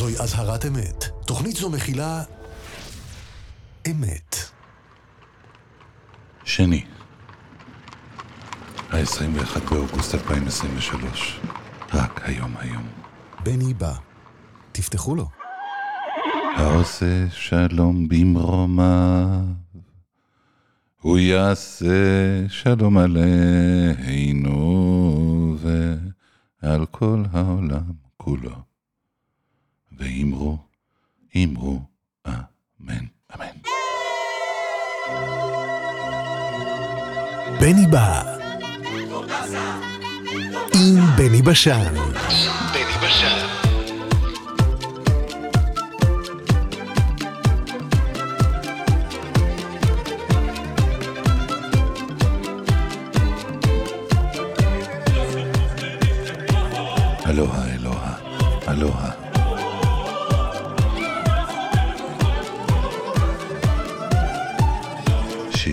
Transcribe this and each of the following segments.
זוהי אזהרת אמת. תוכנית זו מכילה... אמת. שני, ה-21 באוגוסט 2023, רק היום היום. בני בא. תפתחו לו. העושה שלום במרומיו, הוא יעשה שלום עלינו ועל כל העולם כולו. ואמרו, אמרו, אמן, אמן. בני בא. עם בני בשן. בני בשן. אלוהה, אלוהה, אלוהה.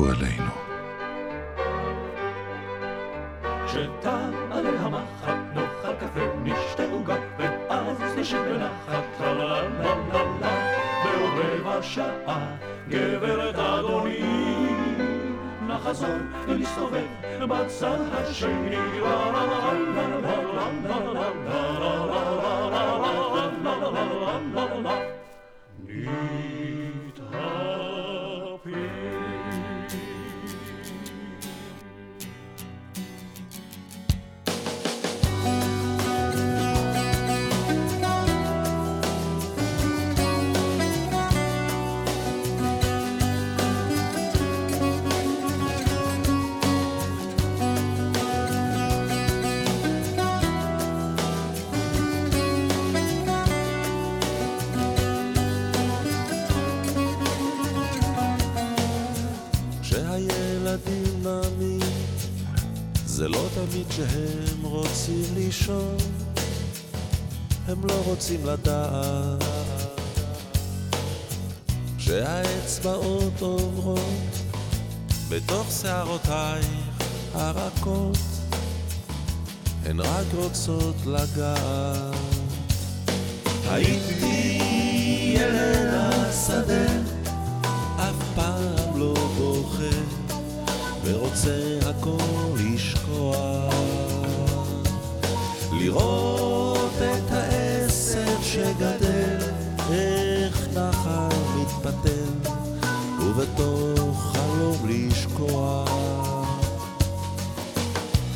טפו עלינו. כשתם עליה מחט, נאכל קפה, נשתה עוגה, ואז נשב בנחת, לה לה לה לה לה, בעוד רבע שעה, גברת אדוני, נחזור ונסתובב בצד השני, לה לה לה לה לה לה לה לה לה לה לה לה לה לה לה נתהפך זה לא תמיד שהם רוצים לישון, הם לא רוצים לדעת. כשהאצבעות עוברות בתוך שערותייך הרכות, הן רק רוצות לגעת. הייתי ילד השדה אף פעם לא בוכה ורוצה הכל לשכוח לראות את העשב שגדל איך נחל מתפתל ובתוך חלום לשכוח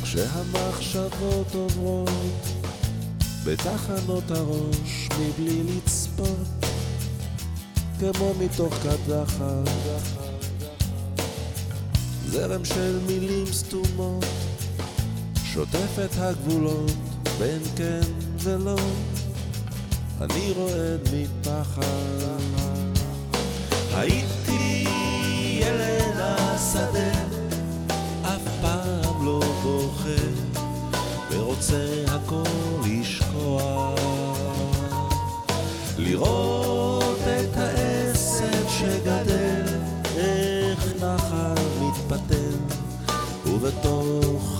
כשהמחשבות עוברות בתחנות הראש מבלי לצפות כמו מתוך קדחת זרם של מילים סתומות שוטף את הגבולות בין כן ולא. אני רועד מפחד. הייתי ילד השדה אף פעם לא בוכה ורוצה הכל בתוך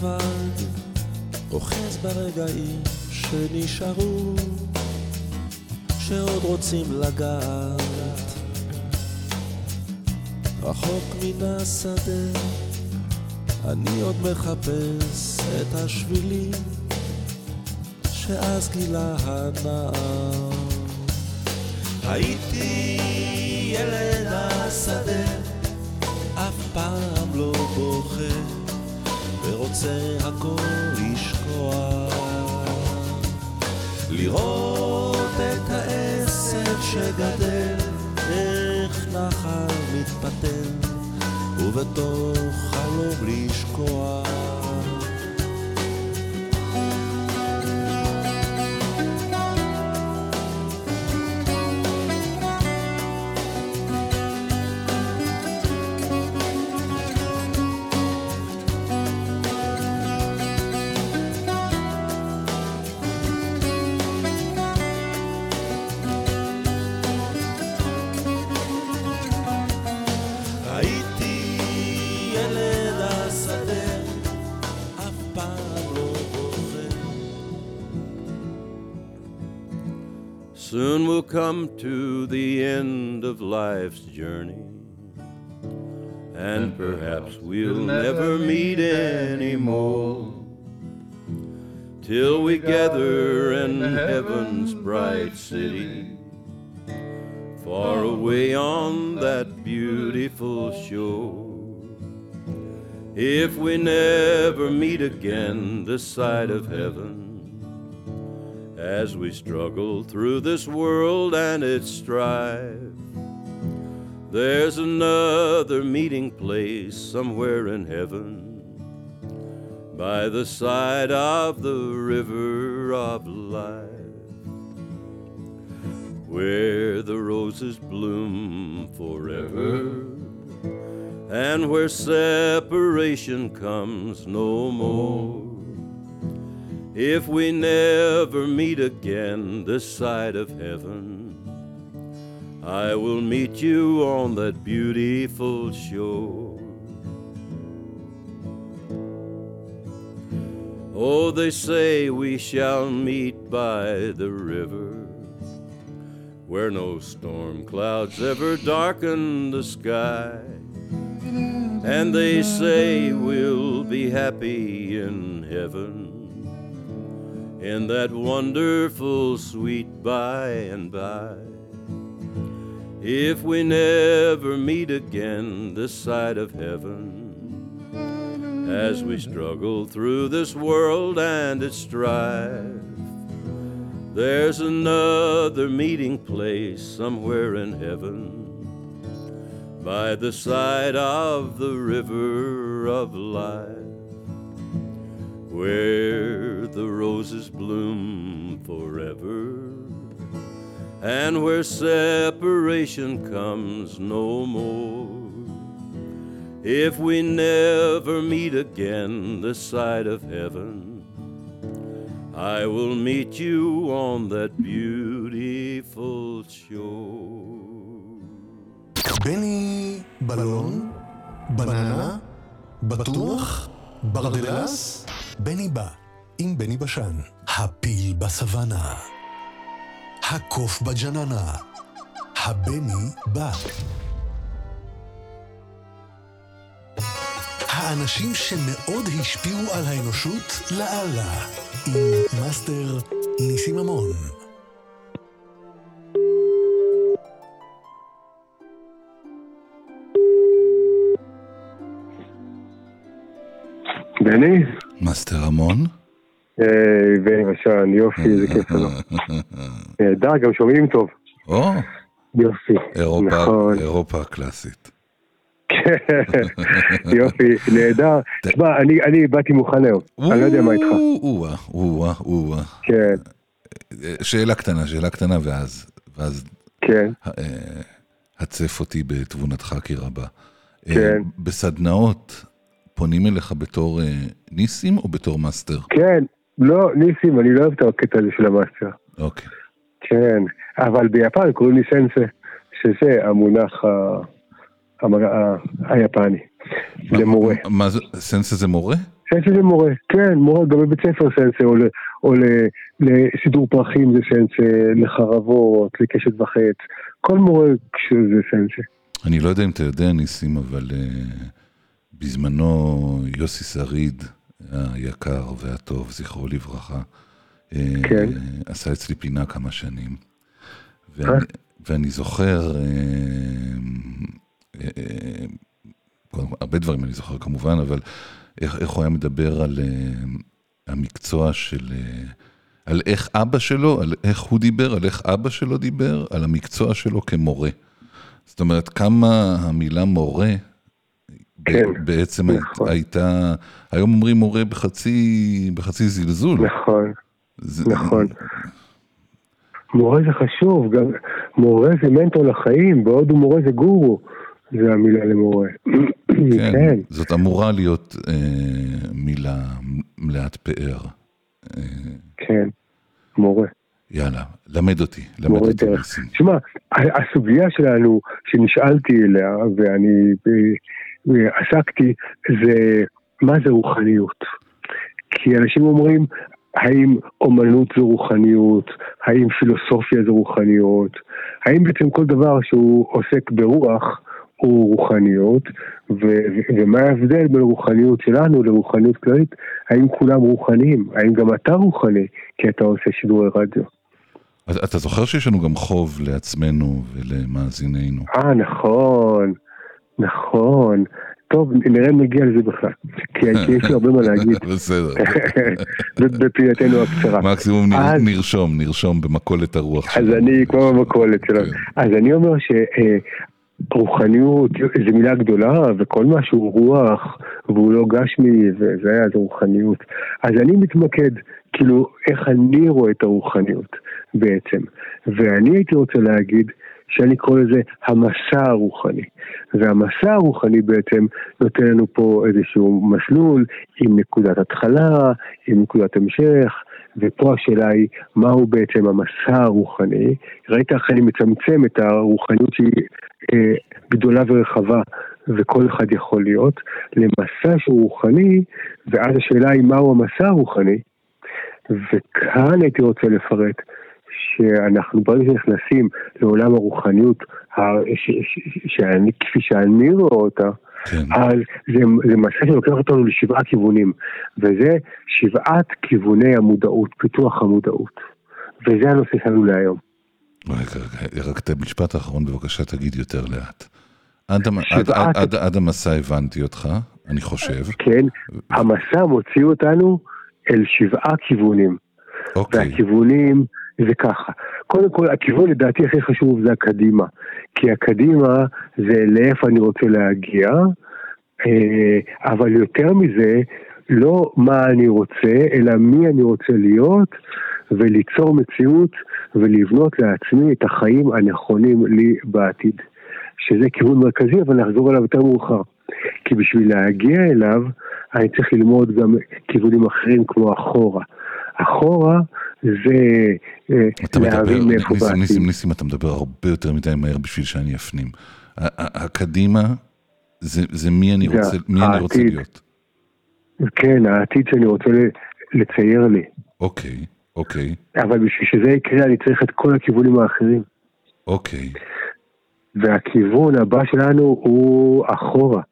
לבד, אוחז ברגעים שנשארו, שעוד רוצים לגעת. רחוק מן השדה, אני עוד מחפש את השבילים שאז גילה הנער. הייתי ילד השדה, אף פעם לא בוכה, ורוצה הכל לשכוח. לראות את העשב שגדל, איך נחל מתפתל, ובתוך חלום לשקוע. Come to the end of life's journey. And perhaps we'll never meet anymore. Till we gather in heaven's bright city. Far away on that beautiful shore. If we never meet again this side of heaven, as we struggle through this world and its strife. There's another meeting place somewhere in heaven by the side of the river of life where the roses bloom forever and where separation comes no more. If we never meet again this side of heaven, I will meet you on that beautiful shore. Oh, they say we shall meet by the river, where no storm clouds ever darken the sky. And they say we'll be happy in heaven in that wonderful sweet by and by. If we never meet again this side of heaven, as we struggle through this world and its strife, there's another meeting place somewhere in heaven by the side of the river of life where the roses bloom forever and where separation comes no more. If we never meet again this side of heaven, I will meet you on that beautiful shore. בני בלון? בננה? בטוח? ברדלס? בני בא, עם בני בשן. הפיל בסוואנה. הקוף בג'ננה. הבני בא. האנשים שמאוד השפיעו על האנושות לאללה. עם מאסטר ניסים ממון. בני? מאסטר ממון? בני בשן, יופי, איזה כיף לנו. נהדר, גם שומעים טוב. או, יופי, נכון. אירופה הקלאסית. כן, יופי, נהדר. תשמע, אני- באתי מוכן היום, אני לא יודע מה איתך. או-אה, או-אה, או-אה. כן, שאלה קטנה, שאלה קטנה, ואז, ואז כן. אה, הצף אותי בתבונתך כי רבה. אה, כן. בסדנאות פונים אליך בתור אה, ניסים או בתור מאסטר? כן, לא, ניסים, אני לא אוהב את הקטע הזה של המאסטר. אוקיי. כן, אבל ביפן קוראים לי sensei, שזה המונח ה- היפני, למורה. מה זה, sensei זה מורה? sensei זה מורה, כן, מורה גם בבית ספר sensei, או, ל, או ל, לסידור פרחים זה sensei, לחרבות, לקשת וחץ, כל מורה שזה סנסה. אני לא יודע אם אתה יודע, ניסים, אבל uh, בזמנו יוסי שריד היקר והטוב, זכרו לברכה, כן. עשה אצלי פינה כמה שנים. אה? ואני, ואני זוכר, כל, הרבה דברים אני זוכר כמובן, אבל איך, איך הוא היה מדבר על המקצוע של... על איך אבא שלו, על איך הוא דיבר, על איך אבא שלו דיבר, על המקצוע שלו כמורה. זאת אומרת, כמה המילה מורה כן, בעצם נכון. הייתה, היום אומרים מורה בחצי, בחצי זלזול. נכון, זה- נכון. מורה זה חשוב, גם מורה זה מנטור לחיים, בהודו מורה זה גורו, זה המילה למורה. כן, כן, זאת אמורה להיות אה, מילה מלאת פאר. אה, כן, מורה. יאללה, למד אותי, למד מורה אותי ה- הסוגיה שלנו, שנשאלתי אליה, ואני אה, עסקתי, זה מה זה רוחניות. כי אנשים אומרים, האם אומנות זה רוחניות, האם פילוסופיה זה רוחניות, האם בעצם כל דבר שהוא עוסק ברוח הוא רוחניות, ו- ו- ומה ההבדל בין רוחניות שלנו לרוחניות כללית, האם כולם רוחניים, האם גם אתה רוחני, כי אתה עושה שידורי רדיו. אתה זוכר שיש לנו גם חוב לעצמנו ולמאזיננו. אה, נכון, נכון. טוב, נראה נגיע לזה בכלל. כי יש לי הרבה מה להגיד בסדר. בפינתנו הקצרה. מקסימום נר- אז- נרשום, נרשום במכולת הרוח אז שלנו. אני, כמו במכולת שלנו. כן. אז אני אומר שרוחניות זו מילה גדולה, וכל מה שהוא רוח, והוא לא גשמי, וזה היה, רוחניות. אז אני מתמקד, כאילו, איך אני רואה את הרוחניות בעצם. ואני הייתי רוצה להגיד, שאני קורא לזה המסע הרוחני. והמסע הרוחני בעצם נותן לנו פה איזשהו מסלול עם נקודת התחלה, עם נקודת המשך, ופה השאלה היא, מהו בעצם המסע הרוחני? ראית איך אני מצמצם את הרוחניות שהיא אה, גדולה ורחבה, וכל אחד יכול להיות, למסע שהוא רוחני, ואז השאלה היא, מהו המסע הרוחני? וכאן הייתי רוצה לפרט שאנחנו ברגע שנכנסים לעולם הרוחניות, ה- ש- ש- שאני, כפי שאני רואה אותה, כן. אז זה, זה מסע שלוקח אותנו לשבעה כיוונים, וזה שבעת כיווני המודעות, פיתוח המודעות. וזה הנושא שלנו להיום. רגע, רגע, רק את המשפט האחרון בבקשה תגיד יותר לאט. עד, עד, עד, עד, עד המסע הבנתי אותך, אני חושב. כן, המסע מוציא אותנו אל שבעה כיוונים. אוקיי, והכיוונים זה ככה. קודם כל, הכיוון לדעתי הכי חשוב זה הקדימה. כי הקדימה זה לאיפה אני רוצה להגיע, אה, אבל יותר מזה, לא מה אני רוצה, אלא מי אני רוצה להיות, וליצור מציאות ולבנות לעצמי את החיים הנכונים לי בעתיד. שזה כיוון מרכזי, אבל נחזור אליו יותר מאוחר. כי בשביל להגיע אליו, אני צריך ללמוד גם כיוונים אחרים כמו אחורה. אחורה זה להבין מאיפה ניסים, באתי. ניסים, ניסים, אתה מדבר הרבה יותר מדי מהר בשביל שאני אפנים. הקדימה, זה, זה מי אני זה רוצה, מי אני רוצה. להיות. כן, העתיד שאני רוצה לצייר לי. אוקיי, אוקיי, אבל בשביל שזה יקרה אני צריך את כל הכיוונים האחרים. אוקיי. והכיוון הבא שלנו הוא אחורה.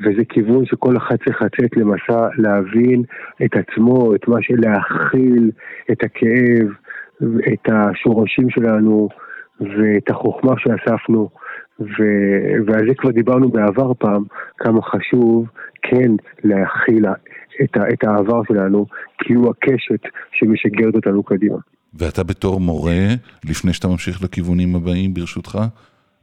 וזה כיוון שכל אחד צריך לצאת למסע להבין את עצמו, את מה של להכיל את הכאב, את השורשים שלנו ואת החוכמה שאספנו. ו- ועל זה כבר דיברנו בעבר פעם, כמה חשוב כן להכיל את, ה- את העבר שלנו, כי הוא הקשת שמשגרת אותנו קדימה. ואתה בתור מורה, לפני שאתה ממשיך לכיוונים הבאים, ברשותך,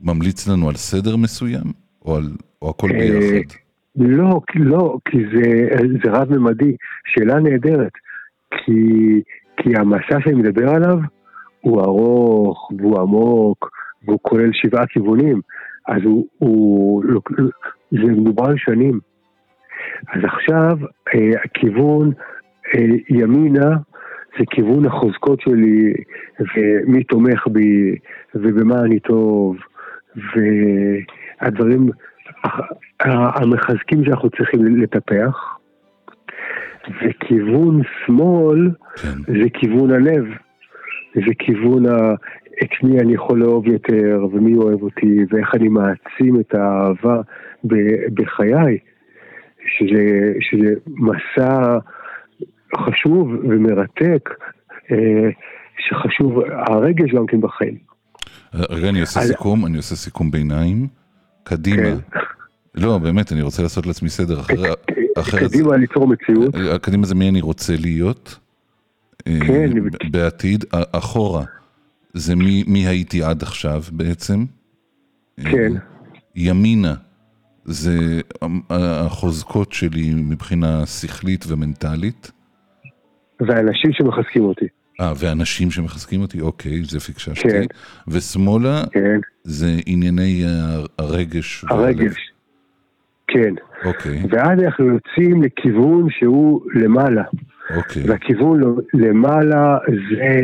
ממליץ לנו על סדר מסוים? או, על, או הכל אה, ביחד? לא, כי- לא, כי זה, זה רב-ממדי. שאלה נהדרת. כי, כי המסע שאני מדבר עליו הוא ארוך והוא עמוק והוא כולל שבעה כיוונים. אז הוא, הוא לא- זה מדובר על שנים. אז עכשיו אה, הכיוון אה, ימינה זה כיוון החוזקות שלי ומי תומך בי ובמה אני טוב והדברים המחזקים שאנחנו צריכים לטפח, וכיוון שמאל כן. זה כיוון הלב, זה כיוון ה... את מי אני יכול לאהוב יותר, ומי אוהב אותי, ואיך אני מעצים את האהבה בחיי, שזה, שזה מסע חשוב ומרתק, אה, שחשוב הרגש גם כן בחיים. רגע, אני עושה אז- סיכום, אני עושה סיכום ביניים. קדימה. כן. לא, באמת, אני רוצה לעשות לעצמי סדר. אחרי-. קדימה ליצור מציאות, אה, קדימה זה מי אני רוצה להיות. אה, כן. בעתיד. אחורה, זה מי מי הייתי עד עכשיו בעצם. אה, כן. ימינה, זה ה- החוזקות שלי מבחינה שכלית ומנטלית. ואנשים שמחזקים אותי, אה, ואנשים שמחזקים אותי, אוקיי, זה פיקששתי. כן. ושמאלה, כן, זה ענייני הרגש. הרגש, כן. אוקיי, ואז אנחנו יוצאים לכיוון שהוא למעלה. אוקיי. והכיוון למעלה זה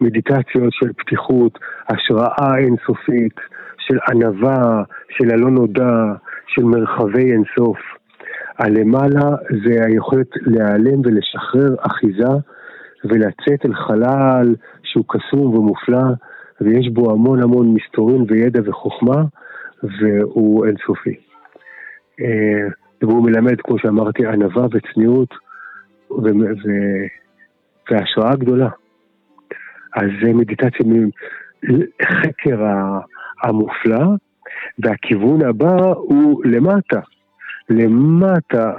מדיטציות של פתיחות, השראה אינסופית, של ענווה, של הלא נודע, של מרחבי אינסוף. הלמעלה זה היכולת להיעלם ולשחרר אחיזה ולצאת אל חלל שהוא קסום ומופלא, ויש בו המון המון מסתורין וידע וחוכמה, והוא אינסופי. והוא מלמד, כמו שאמרתי, ענווה וצניעות והשראה גדולה. אז זה מדיטציה מחקר המופלא, והכיוון הבא הוא למטה. למטה,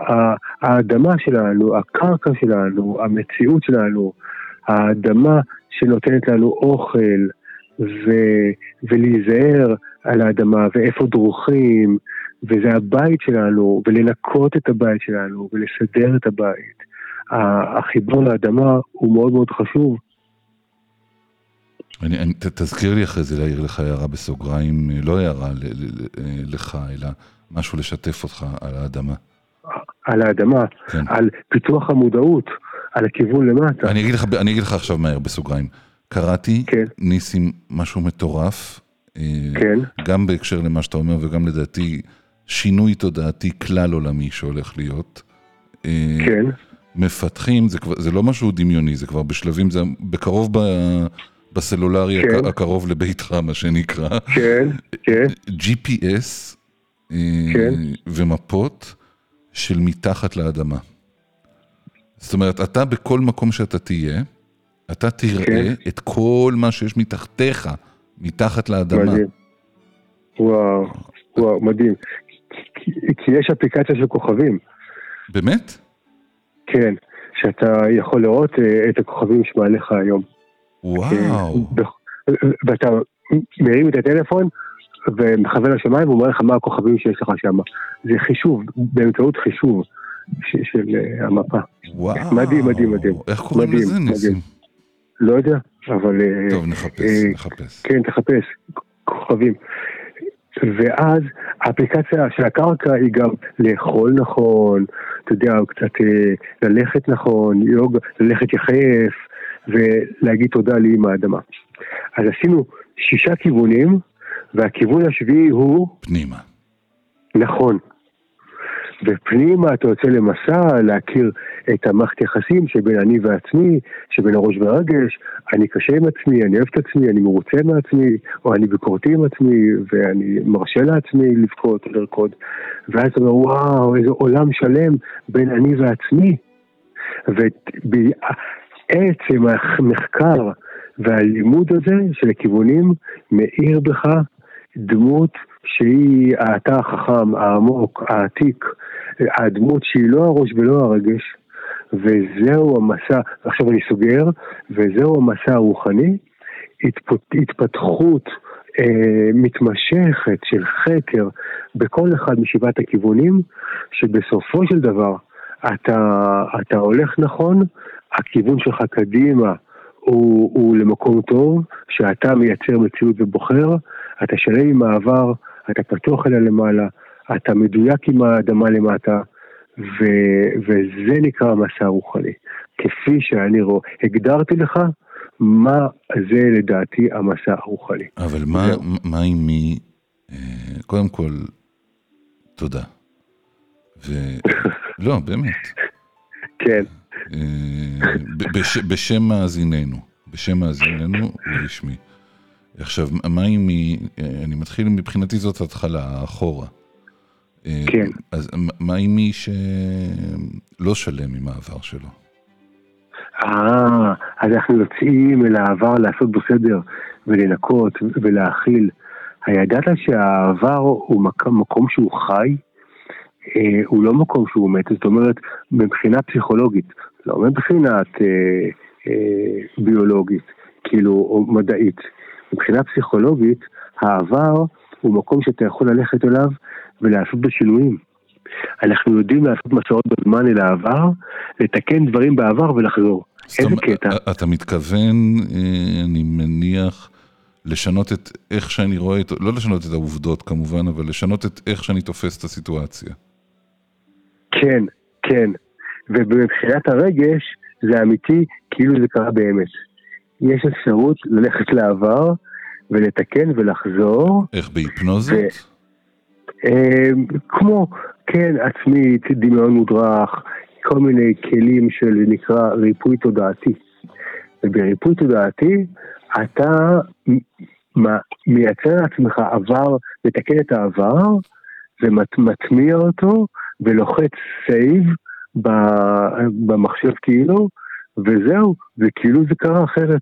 האדמה שלנו, הקרקע שלנו, המציאות שלנו, האדמה שנותנת לנו אוכל, ו- ולהיזהר על האדמה, ואיפה דרוכים, וזה הבית שלנו, ולנקות את הבית שלנו, ולסדר את הבית. החיבור לאדמה הוא מאוד מאוד חשוב. אני, אני, ת- תזכיר לי אחרי זה להעיר לך הערה בסוגריים, לא הערה ל, ל, ל, אה, לך, אלא משהו לשתף אותך על האדמה. על האדמה, כן. על פיתוח המודעות, על הכיוון למטה. אני אגיד לך, אני אגיד לך עכשיו מהר בסוגריים. קראתי, כן. ניסים, משהו מטורף. אה, כן. גם בהקשר למה שאתה אומר, וגם לדעתי, שינוי תודעתי כלל עולמי שהולך להיות. אה, כן, מפתחים, זה, כבר, זה לא משהו דמיוני, זה כבר בשלבים, זה בקרוב ב, בסלולרי כן. הק- הקרוב לביתך, מה שנקרא. כן, כן, GPS אה, כן. ומפות של מתחת לאדמה. זאת אומרת, אתה בכל מקום שאתה תהיה, אתה תראה כן. את כל מה שיש מתחתיך, מתחת לאדמה. מדהים. וואו, וואו, מדהים. כי, יש אפליקציה של כוכבים, באמת? כן, שאתה יכול לראות אה, את הכוכבים שמעליך היום. וואו. ב- ואתה מרים את הטלפון ומכוון לשמיים ואומר לך מה הכוכבים שיש לך שם. זה חישוב, באמצעות חישוב של אה, המפה. וואו. מדהים, מדהים, מדהים. איך קוראים לזה, ניסים? לא יודע, אבל... אה, טוב, נחפש, נחפש. כן, תחפש, כוכבים. ואז האפליקציה של הקרקע היא גם לאכול נכון, אתה יודע, קצת אה, ללכת נכון, יוג, ללכת יחף, ולהגיד תודה לאמא האדמה. אז עשינו שישה כיוונים, והכיוון השביעי הוא פנימה. נכון. ופנימה אתה יוצא למסע להכיר את המערכת יחסים שבין אני ועצמי, שבין הראש והרגש, אני קשה עם עצמי, אני אוהב את עצמי, אני מרוצה מעצמי, או אני ביקורתי עם עצמי, ואני מרשה לעצמי לבכות או לרקוד. ואז אתה אומר, וואו, איזה עולם שלם בין אני ועצמי. ובעצם המחקר והלימוד הזה של הכיוונים מאיר בך דמות שהיא האתה החכם, העמוק, העתיק, הדמות שהיא לא הראש ולא הרגש, וזהו המסע, עכשיו אני סוגר, וזהו המסע הרוחני, התפת, התפתחות אה, מתמשכת של חקר בכל אחד משבעת הכיוונים, שבסופו של דבר אתה, אתה הולך נכון, הכיוון שלך קדימה הוא, הוא למקום טוב, שאתה מייצר מציאות ובוחר, אתה שלם עם העבר, אתה פתוח אליה למעלה, אתה מדויק עם האדמה למטה, ו, וזה נקרא המסע הרוחני. כפי שאני רואה, הגדרתי לך מה זה לדעתי המסע הרוחני. אבל מה. מה עם מי, אה, קודם כל, תודה. ו... לא, באמת. כן. אה, בש, בשם מאזיננו, בשם מאזיננו רשמי. עכשיו, מה אם היא, אה, אני מתחיל מבחינתי זאת התחלה, אחורה. אה, כן. אז מה עם מי שלא שלם עם העבר שלו? אה, אז אנחנו יוצאים אל העבר לעשות בו סדר ולנקות ולהכיל. הידעת שהעבר הוא מקום, מקום שהוא חי? אה, הוא לא מקום שהוא מת, זאת אומרת, מבחינה פסיכולוגית, לא מבחינת אה, אה, ביולוגית, כאילו, או מדעית. מבחינה פסיכולוגית, העבר הוא מקום שאתה יכול ללכת אליו ולעשות בו שינויים. אנחנו יודעים לעשות מסעות בזמן אל העבר, לתקן דברים בעבר ולחזור. איזה קטע. אתה מתכוון, אה, אני מניח, לשנות את איך שאני רואה את, לא לשנות את העובדות כמובן, אבל לשנות את איך שאני תופס את הסיטואציה. כן, כן. ומבחינת הרגש, זה אמיתי, כאילו זה קרה באמת. יש אפשרות ללכת לעבר ולתקן ולחזור, איך בהיפנוזות? אה, כמו, כן, עצמית, דמיון מודרך, כל מיני כלים של נקרא ריפוי תודעתי. ובריפוי תודעתי, אתה מייצר לעצמך עבר, מתקן את העבר, ומטמיע אותו, ולוחץ save במחשב כאילו, וזהו, וכאילו זה קרה אחרת.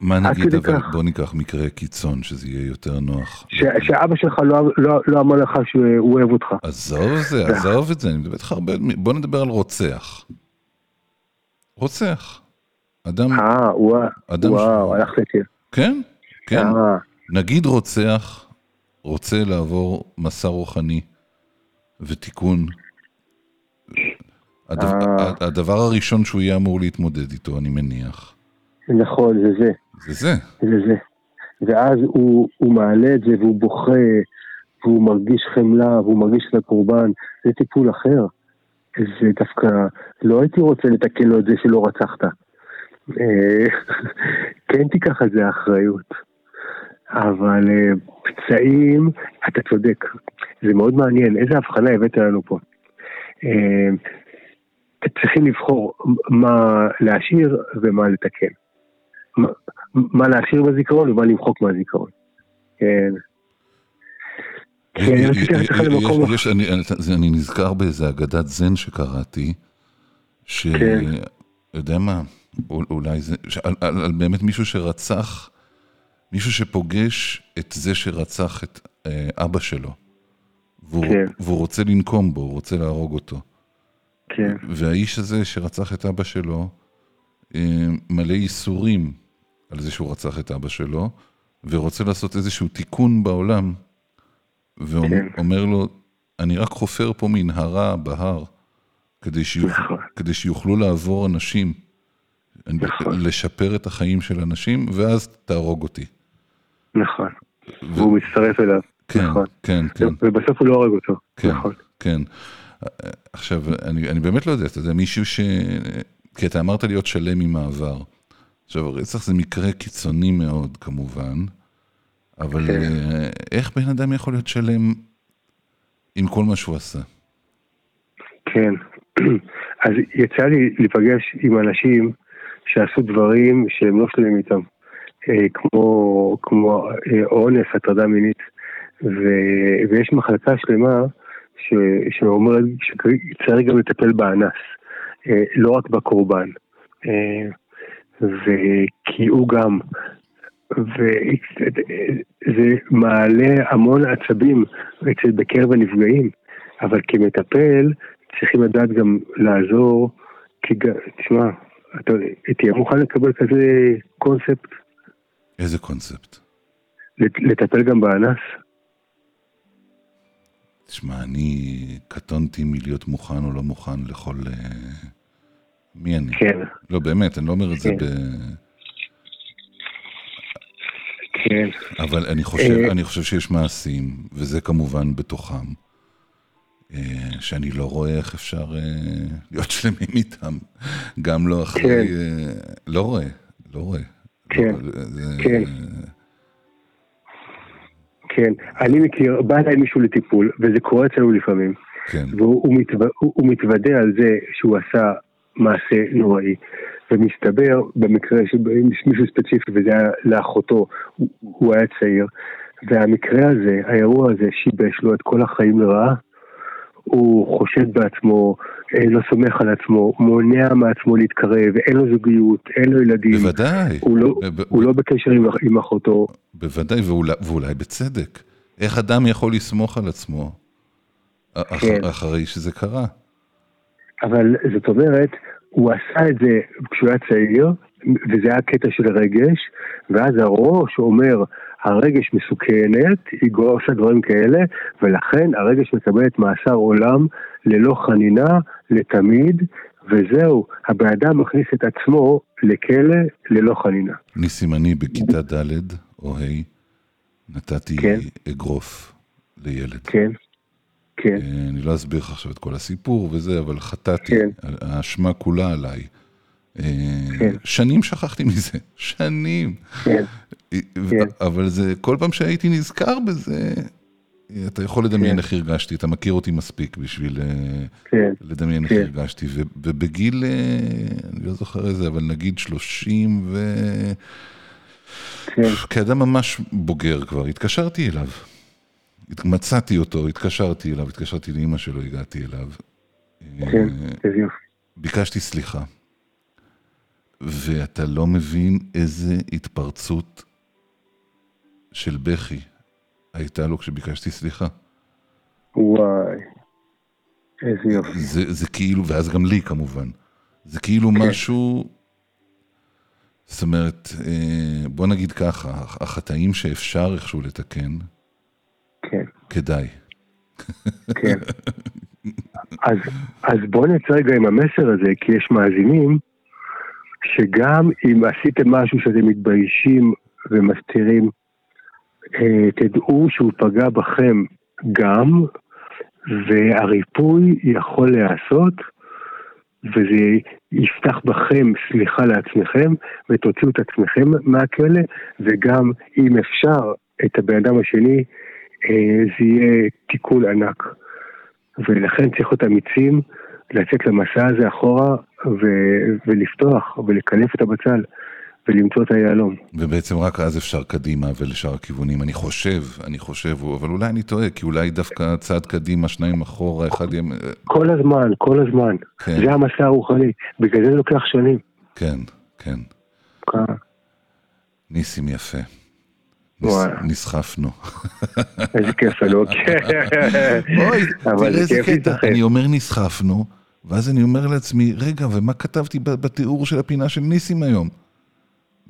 מה נגיד, אבל כך. בוא ניקח מקרה קיצון, שזה יהיה יותר נוח. ש- שאבא שלך לא, לא, לא אמר לך שהוא אוהב אותך. עזוב זה, עזוב את זה, אני מדבר איתך הרבה, בוא נדבר על רוצח. רוצח. אדם, אה, וואו, אדם וואו, ש- הלכת איתי. כן, כן. אה, נגיד רוצח רוצה לעבור מסע רוחני ותיקון. הדבר, אה. הדבר הראשון שהוא יהיה אמור להתמודד איתו, אני מניח, נכון, זה זה. זה זה. זה זה. ואז הוא, הוא מעלה את זה והוא בוכה, והוא מרגיש חמלה, והוא מרגיש את הקורבן, זה טיפול אחר. זה דווקא, לא הייתי רוצה לתקן לו את זה שלא רצחת. אה, כן תיקח על זה אחריות. אבל אה, פצעים, אתה צודק, זה מאוד מעניין, איזה הבחנה הבאת לנו פה. צריכים לבחור מה להשאיר ומה לתקן. מה- מה להשאיר בזיכרון ומה למחוק מהזיכרון. כן. אני- נזכר באיזה אגדת זן שקראתי, ש... כן. יודע מה, אול- אולי זה, על, על, על באמת מישהו שרצח, מישהו שפוגש את זה שרצח את אה, אבא שלו, והוא, כן. והוא רוצה לנקום בו, הוא רוצה להרוג אותו. כן, והאיש הזה שרצח את אבא שלו, אה, מלא ייסורים על זה שהוא רצח את אבא שלו, ורוצה לעשות איזשהו תיקון בעולם, כן. ואומר לו, אני רק חופר פה מנהרה בהר, כדי, שיוכ... נכון. כדי שיוכלו לעבור אנשים, נכון. לשפר את החיים של אנשים, ואז תהרוג אותי. נכון. והוא מצטרף אליו. כן, נכון. כן, כן. ובסוף הוא לא הורג אותו. כן, נכון. כן. עכשיו, אני, אני באמת לא יודע, אתה יודע, מישהו ש... כי אתה אמרת להיות שלם עם העבר. עכשיו, רצח זה מקרה קיצוני מאוד, כמובן, אבל כן. אה, איך בן אדם יכול להיות שלם עם כל מה שהוא עשה? כן. אז יצא לי להיפגש עם אנשים שעשו דברים שהם לא שלמים איתם. אה, כמו, כמו אה, אונס, הטרדה מינית. ו, ויש מחלקה שלמה ש, שאומרת שצריך גם לטפל באנס, אה, לא רק בקורבן. אה, וכי הוא גם, וזה מעלה המון עצבים אצל בקרב הנפגעים, אבל כמטפל צריכים לדעת גם לעזור, כי תשמע, אתה תהיה מוכן לקבל כזה קונספט, איזה קונספט? לט- לטפל גם באנס? תשמע, אני קטונתי מלהיות מוכן או לא מוכן לכל... אה, מי אני? כן, לא, באמת, אני לא אומר את זה כן. ב... כן, אבל אני חושב, אה, אני חושב שיש מעשים, וזה כמובן בתוכם, אה, שאני לא רואה איך אפשר להיות שלמים איתם. גם לא אחרי... כן. לא רואה, לא רואה. כן, לא, זה, כן. כן, אני מכיר, בא אליי מישהו לטיפול, וזה קורה אצלנו לפעמים, כן. והוא הוא מתו, הוא, הוא מתוודה על זה שהוא עשה מעשה נוראי, ומסתבר במקרה של מישהו ספציפי, וזה היה לאחותו, הוא, הוא היה צעיר, והמקרה הזה, האירוע הזה שיבש לו את כל החיים לרעה, הוא חושד בעצמו, אה, לא סומך על עצמו, מונע מעצמו להתקרב, אין לו זוגיות, אין לו ילדים. בוודאי. הוא לא, ב- ב- הוא לא בקשר עם, עם אחותו. בוודאי, ואולי, ואולי בצדק. איך אדם יכול לסמוך על עצמו אח, כן. אחרי שזה קרה? אבל זאת אומרת, הוא עשה את זה כשהוא היה צעיר, וזה היה קטע של רגש, ואז הראש אומר, הרגש מסוכנת, היא עושה דברים כאלה, ולכן הרגש מקבלת מאסר עולם ללא חנינה, לתמיד, וזהו, הבן אדם מכניס את עצמו לכלא ללא חנינה. ניסים, אני בכיתה ד' או ה' נתתי כן. אגרוף לילד. כן, כן, אה, אני לא אסביר לך עכשיו את כל הסיפור וזה, אבל חטאתי, כן. האשמה כולה עליי. אה, כן. שנים שכחתי מזה, שנים. כן, כן. אבל זה, כל פעם שהייתי נזכר בזה, אתה יכול לדמיין. איך הרגשתי, אתה מכיר אותי מספיק בשביל אה, לדמיין איך. הרגשתי. ובגיל, אה, אני לא זוכר איזה, אבל נגיד 30 ו... כאדם ממש בוגר כבר, התקשרתי אליו. מצאתי אותו, התקשרתי אליו, התקשרתי לאימא שלו, הגעתי אליו. כן, יופי. ביקשתי סליחה. ואתה לא מבין איזה התפרצות של בכי הייתה לו כשביקשתי סליחה. וואי, איזה יופי. זה, זה כאילו, ואז גם לי כמובן. זה כאילו משהו, זאת אומרת, אה, בוא נגיד ככה, החטאים שאפשר איכשהו לתקן, כן. כדאי. כן. אז, אז בואו נצא רגע עם המסר הזה, כי יש מאזינים שגם אם עשיתם משהו שאתם מתביישים ומסתירים, אה, תדעו שהוא פגע בכם גם, והריפוי יכול להיעשות, וזה יפתח בכם סליחה לעצמכם, ותוציאו את עצמכם מהכלא, וגם אם אפשר את הבן אדם השני, אה, זה יהיה תיקון ענק. ולכן צריך להיות אמיצים, לצאת למסע הזה אחורה ו- ולפתוח ולקלף את הבצל ולמצוא את היהלום. ובעצם רק אז אפשר קדימה ולשאר הכיוונים. אני חושב, אני חושב, אבל אולי אני טועה, כי אולי דווקא צעד קדימה, שניים אחורה, אחד יהיה... כל הזמן, כל הזמן. כן. זה המסע הרוחני. בגלל זה לוקח שנים. כן, כן. כן. ניסים יפה. נסחפנו. איזה כיף לנו, כן. אוי, אבל תראה זה איזה קטע. אני אומר נסחפנו, ואז אני אומר לעצמי, רגע, ומה כתבתי בתיאור של הפינה של ניסים היום?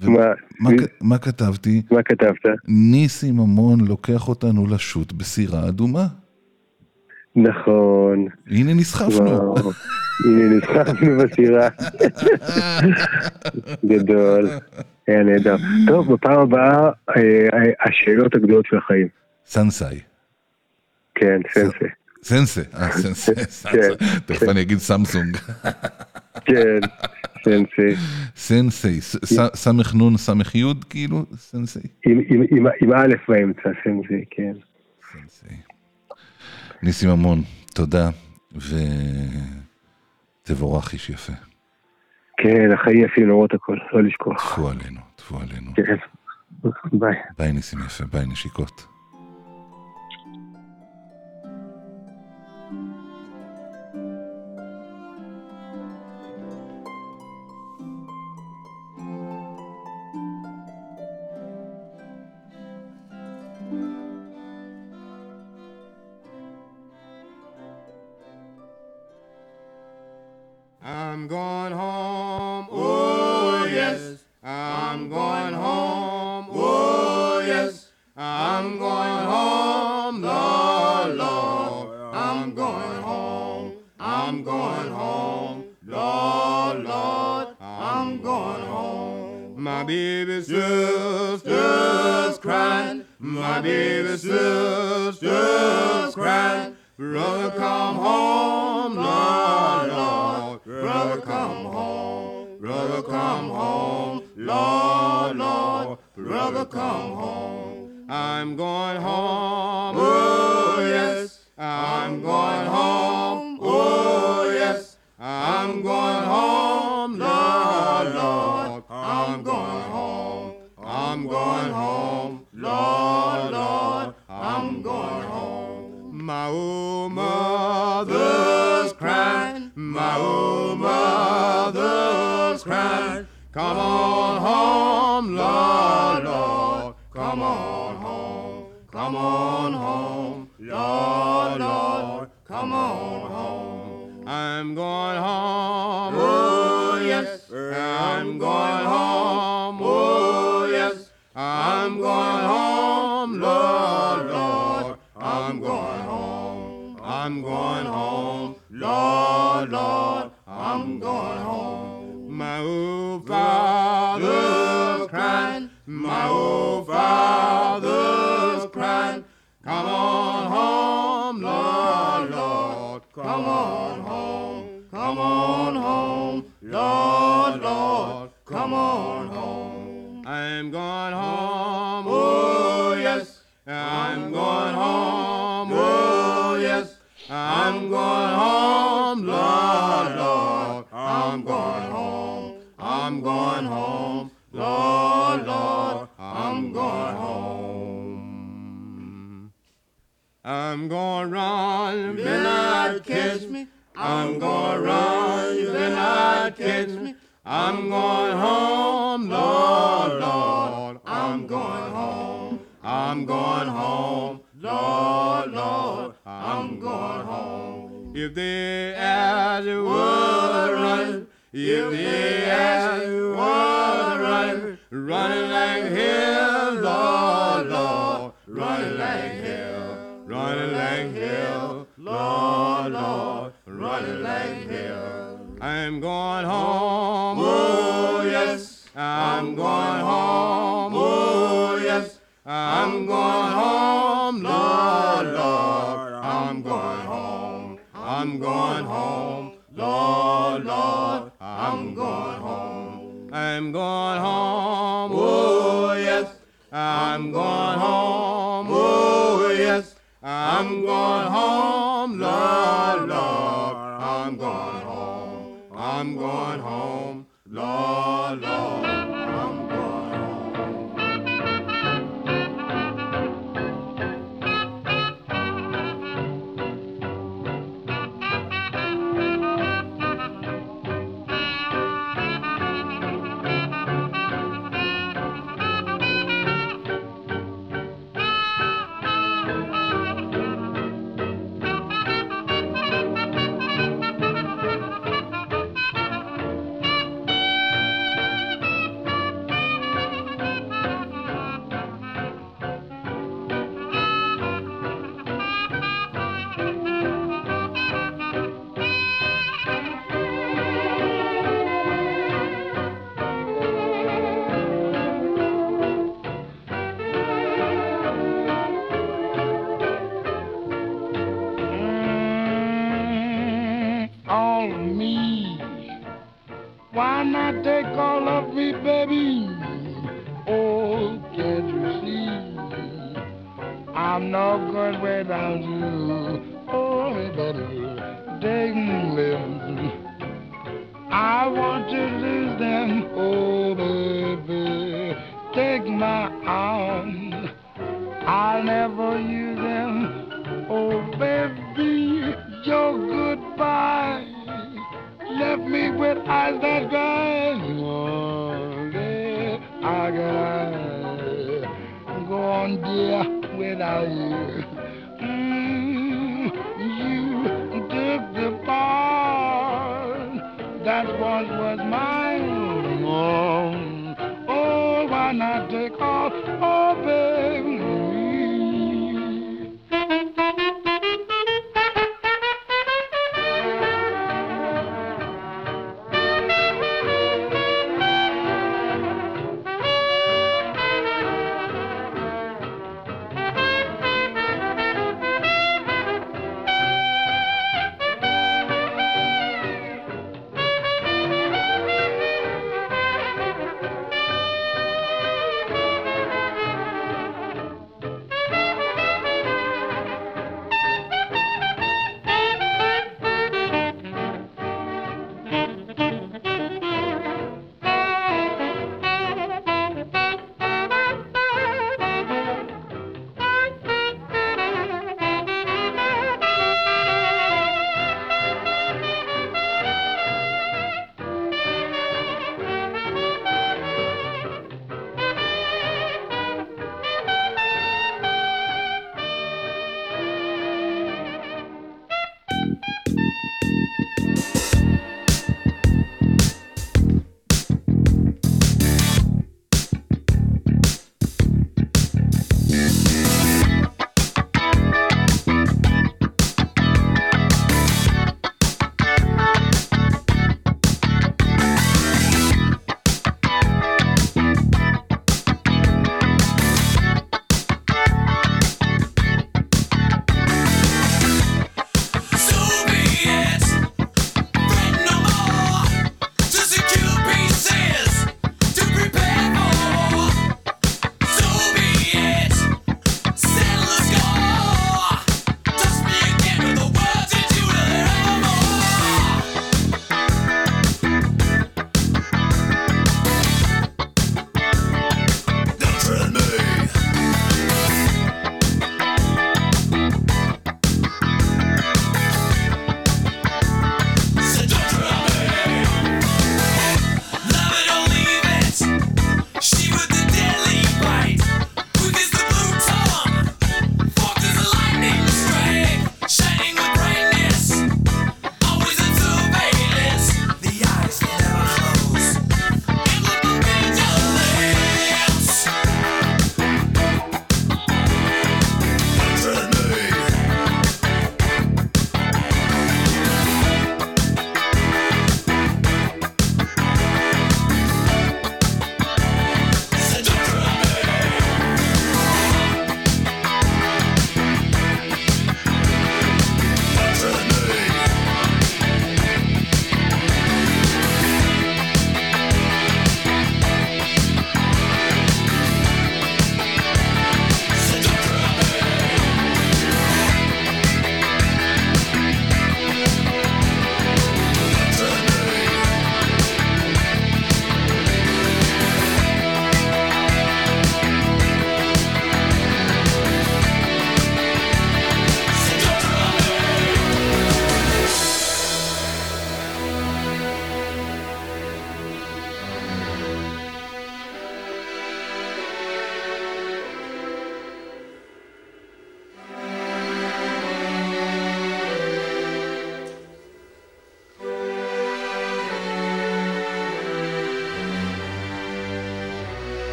ו- מה? מה מה כתבתי? מה כתבת? ניסים ממון לוקח אותנו לשוט בסירה אדומה. נכון. הנה נסחפנו. הנה נסחפנו בסירה. גדול. היה נהדר. טוב, בפעם הבאה, אה, השאלות הגדולות של החיים. סנסאי. כן, סנסי. סנסה, אה, סנסה, סנסה. תכף אני אגיד סמסונג. כן, סנסי. סנסי, סמך נון סמך יוד, כאילו, סנסי. עם- א' באמצע, סנסי, כן. סנסי. ניסים ממון, תודה, ותבורך איש יפה. כן, החיים יפים למרות הכל, לא לשכוח. טפו עלינו, טפו עלינו. כן. ביי. ביי ניסים יפה, ביי נשיקות. Crying. Come on home, Lord, Lord. Come on home. Come on home, Lord, Lord. Come on home. I'm going home. Oh, yes. I'm going home. Oh, yes. I'm going home, Lord, Lord. I'm going home. I'm going home, Lord, Lord. I'm going home. My old father's crying. My old father's crying. Come on home, Lord, Lord. Come on home. Come on home, Lord, Lord. Come on home. I'm going home. Oh, yes. I'm going home. Oh, yes. I'm going home, Lord, Lord. I'm going. I'm going home, Lord, Lord. I'm going home. I'm going run, you better not catch me. I'm going run, you better not catch me. I'm going home, Lord, Lord. I'm going home. I'm going home, Lord, Lord. I'm going home. If they ask you what run, if they ask you what run, running like hell, Lord, Lord, running like hell, running like hell, Lord, Lord, running like hell. I'm going home, oh yes, I'm going home, oh yes, I'm going home, Lord, Lord, I'm going home, I'm going home, Lord, Lord, I'm going home, I'm going home, oh yes, I'm going home, oh yes, I'm going home, Lord, Lord, I'm going home, I'm going home, no good without you. Without you. Mm,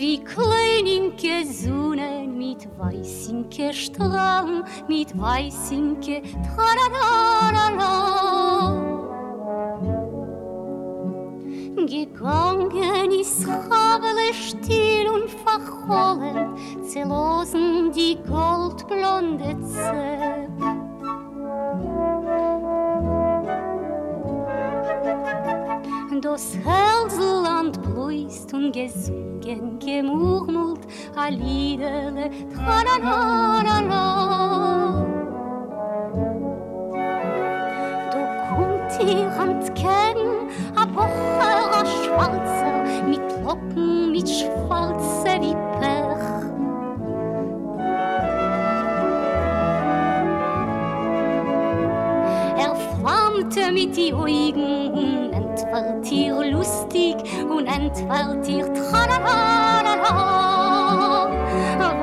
Wie Kleininke Sonnen mit weißinke Strahlen, mit weißinke Tralala. Gegangen ist Havele still und verholen, zerlosen die goldblonde Zepp. Das Hälsland bläust und gesungen, gemurmelt, a Liederle, tra-la-la-la-la. Du kommt ihr entgegen, a Woche, a Schwarzer, mit Locken, mit schwarze wie Pech. Er flammte mit die Augen entfällt ihr lustig und entfällt ihr tra-la-la-la-la.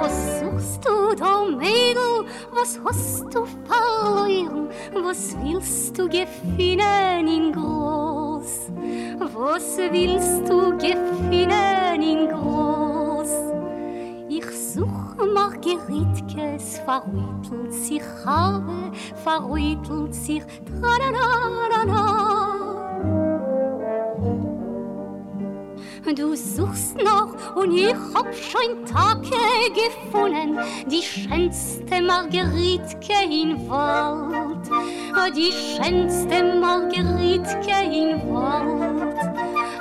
Was suchst du da, Mädel? Was hast du verloren? Was willst du gefunden in groß? Was willst du gefunden in groß? Ich such Margeritkes verrüttelt sich habe, verrüttelt sich tra-da-da-da-da. Du suchst noch und ich hab schon Tage gefunden, die schönste Margeritke in Wald, die schönste Margeritke in Wald.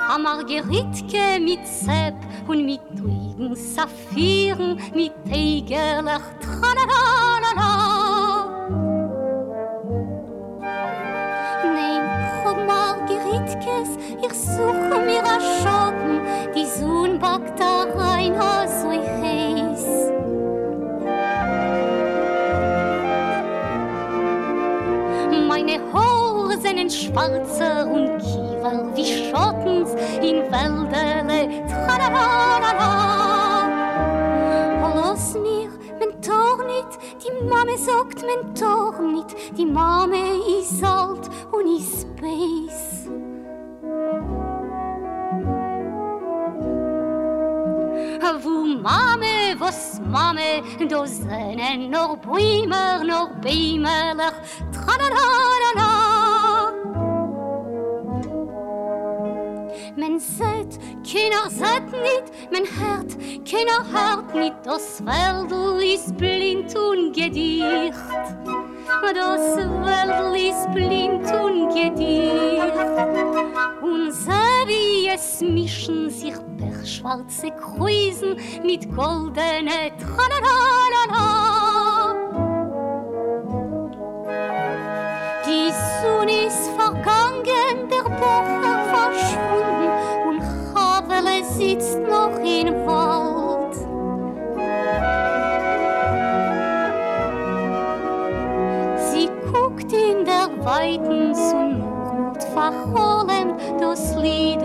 A Margeritke mit Sepp und mit ruhigen Saphiren, mit Eigerlach, tra-la-la-la-la. Margeritkes, ich suche mir a Schotten, schwarze und Kiefer wie Schottens in Wäldere, tra-la-la-la-la. Lass mir mein Tor nicht, die Mame sagt mein Tor nicht, die Mame ist alt und ist space. vous mame, vos mame, dozenen nor buimer, nor la, la. Men seht, kinder seht nit, men hört, kinder hört nit, das Welt is blind und gedicht. Das Wäldl ist blind und gedicht. Und so wie es mischen sich schwarze Kreusen mit goldene Tralalala. Die Sonne ist vergangen, der Bocher verschwunden und Havele sitzt noch im Wald. Weiten und Mond verholen das Lied.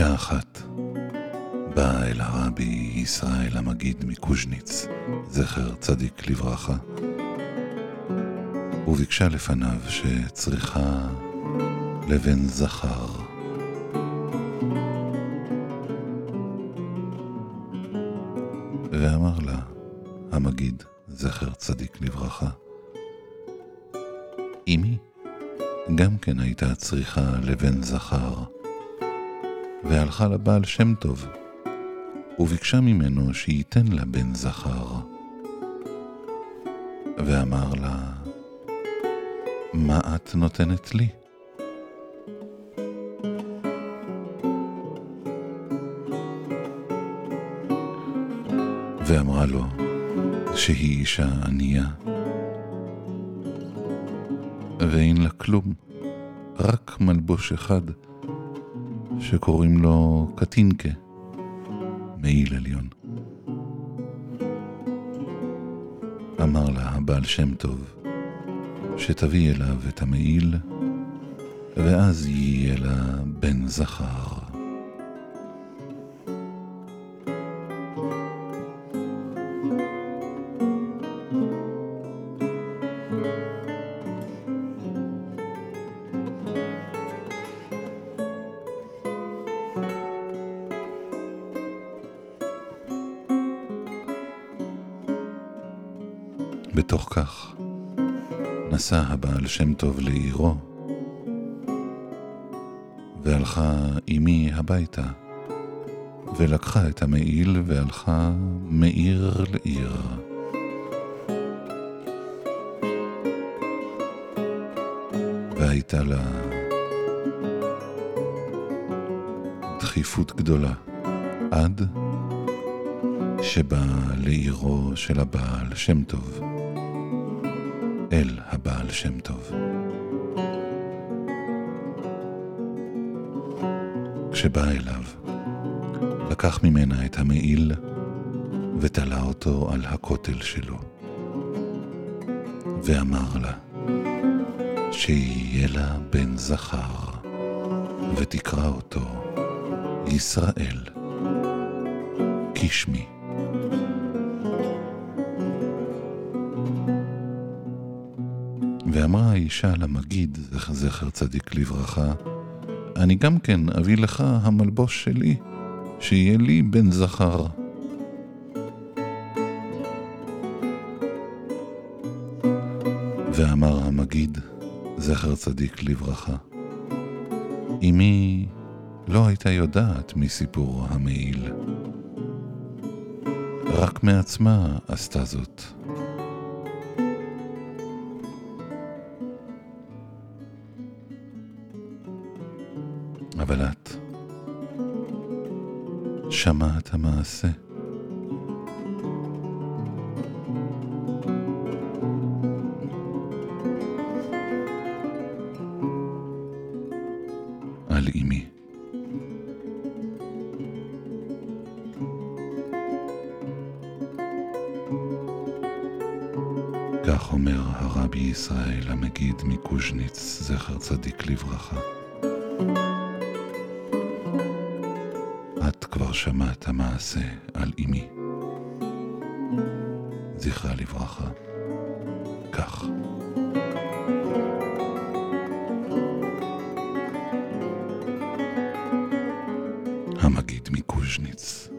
אישה אחת באה אל הרבי ישראל המגיד מקוז'ניץ, זכר צדיק לברכה, וביקשה לפניו שצריכה לבן זכר. ואמר לה המגיד, זכר צדיק לברכה, אמי גם כן הייתה צריכה לבן זכר. והלכה לבעל שם טוב, וביקשה ממנו שייתן לה בן זכר. ואמר לה, מה את נותנת לי? ואמרה לו שהיא אישה ענייה, ואין לה כלום, רק מלבוש אחד. שקוראים לו קטינקה, מעיל עליון. אמר לה הבעל שם טוב, שתביא אליו את המעיל, ואז יהיה לה בן זכר. בתוך כך נסע הבעל שם טוב לעירו, והלכה אמי הביתה, ולקחה את המעיל והלכה מעיר לעיר. והייתה לה דחיפות גדולה, עד שבא לעירו של הבעל שם טוב. אל הבעל שם טוב. כשבא אליו, לקח ממנה את המעיל ותלה אותו על הכותל שלו, ואמר לה, שיהיה לה בן זכר, ותקרא אותו ישראל, כשמי. ואמרה האישה למגיד, זכר צדיק לברכה, אני גם כן אביא לך המלבוש שלי, שיהיה לי בן זכר. ואמר המגיד, זכר צדיק לברכה, אמי לא הייתה יודעת מסיפור המעיל. רק מעצמה עשתה זאת. שמעת המעשה. על. כך אומר הרבי ישראל המגיד מקוז'ניץ, זכר צדיק לברכה. את כבר שמעת המעשה על אמי. זכרה לברכה. כך. המגיד מקוז'ניץ.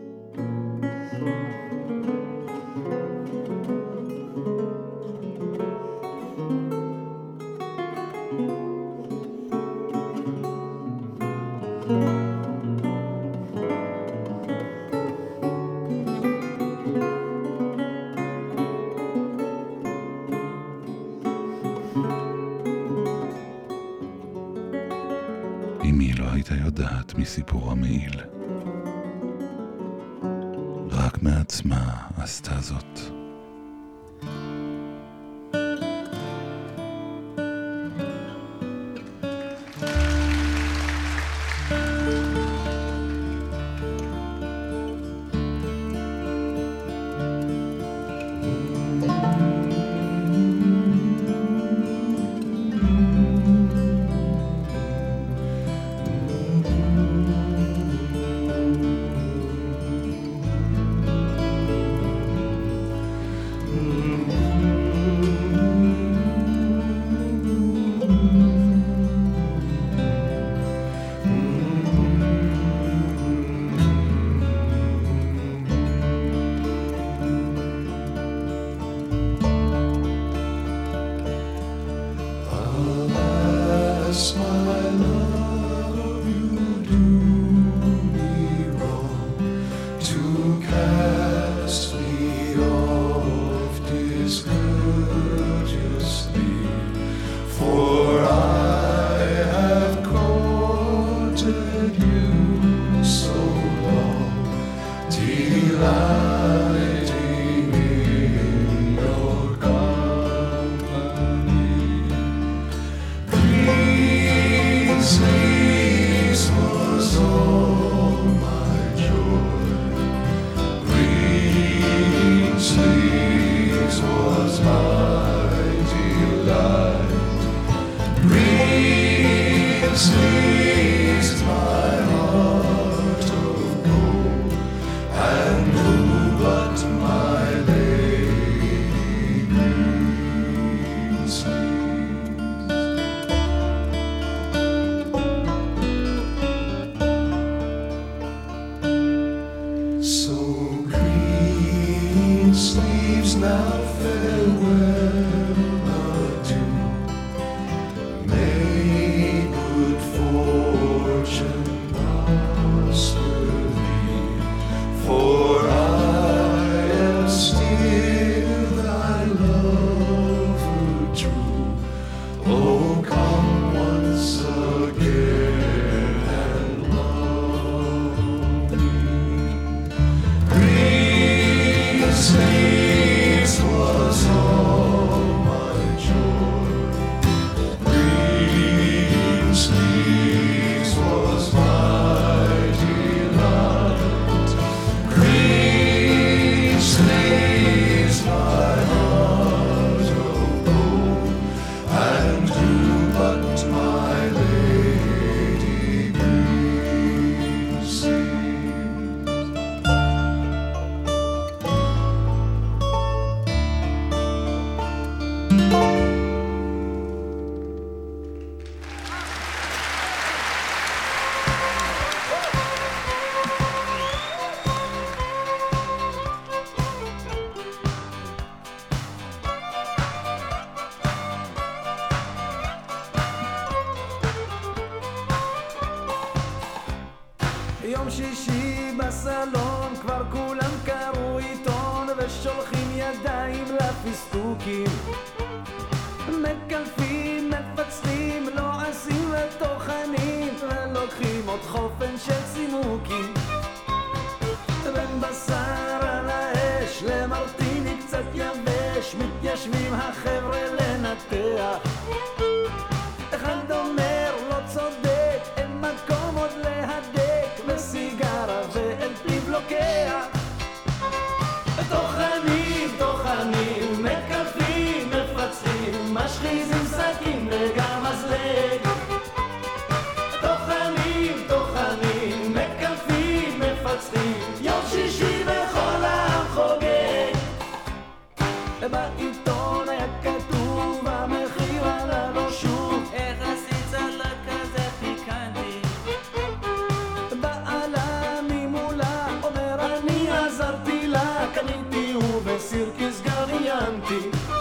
happy.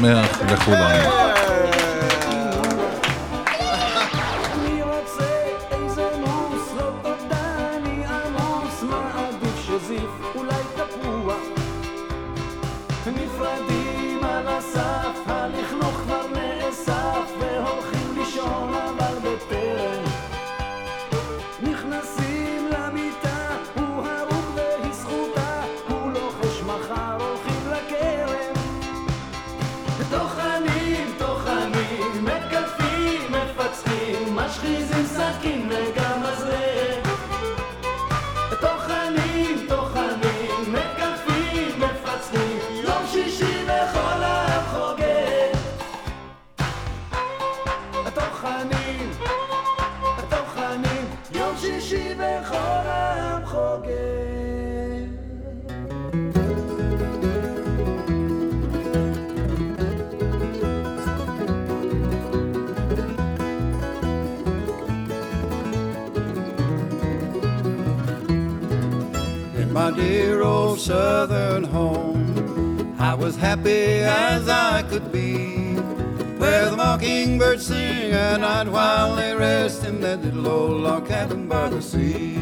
שמח לכולם. Dear old southern home. I was happy as I could be, where the mockingbirds sing at night while they rest in that little old log cabin by the sea.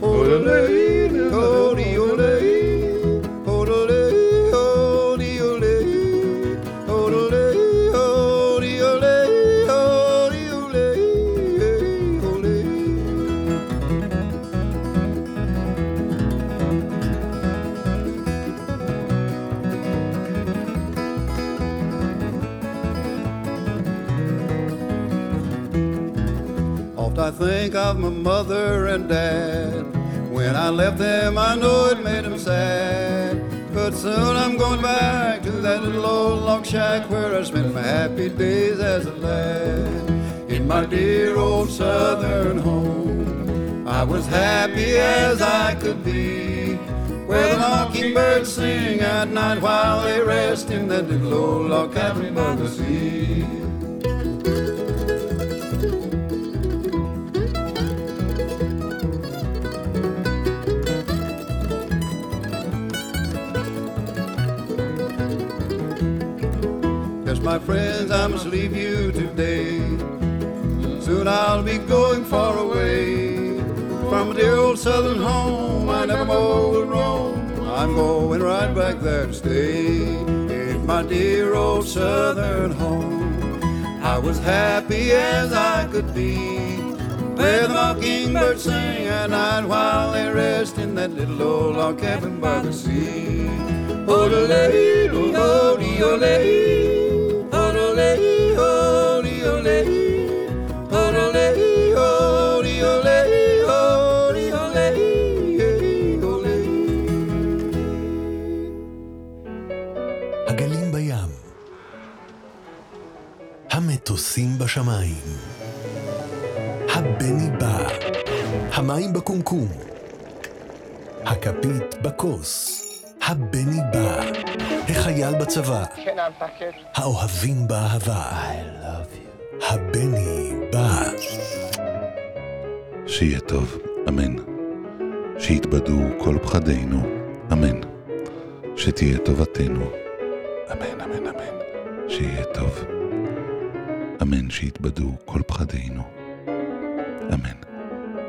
Odele, odele, odele, think of my mother and dad. When I left them, I know it made them sad. But soon I'm going back to that little old log shack where I spent my happy days as a lad. In my dear old southern home, I was happy as I could be. Where the mockingbirds sing at night while they rest in that little old log cabin by the sea. My friends, I must leave you today. Soon I'll be going far away from dear old southern home. I never more roam. I'm going right back there to stay in my dear old southern home. I was happy as I could be. Where the mockingbirds sing at night while they rest in that little old log cabin by the sea. הגלים בים. המטוסים בשמיים. הבני בא. המים בקומקום. הכפית בכוס. הבני בא. החייל בצבא. האוהבים באהבה. הבני בא. שיהיה טוב, אמן. שיתבדו כל פחדינו, אמן. שתהיה טובתנו, אמן, אמן, אמן. שיהיה טוב. אמן שיתבדו כל פחדינו, אמן.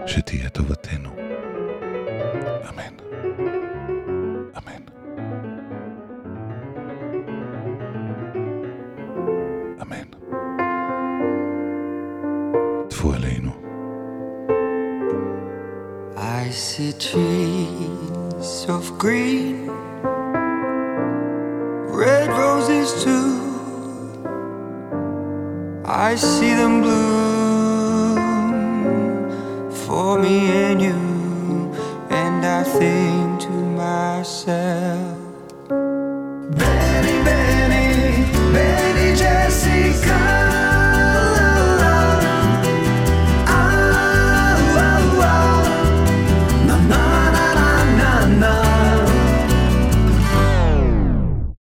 שתהיה טובתנו, אמן. she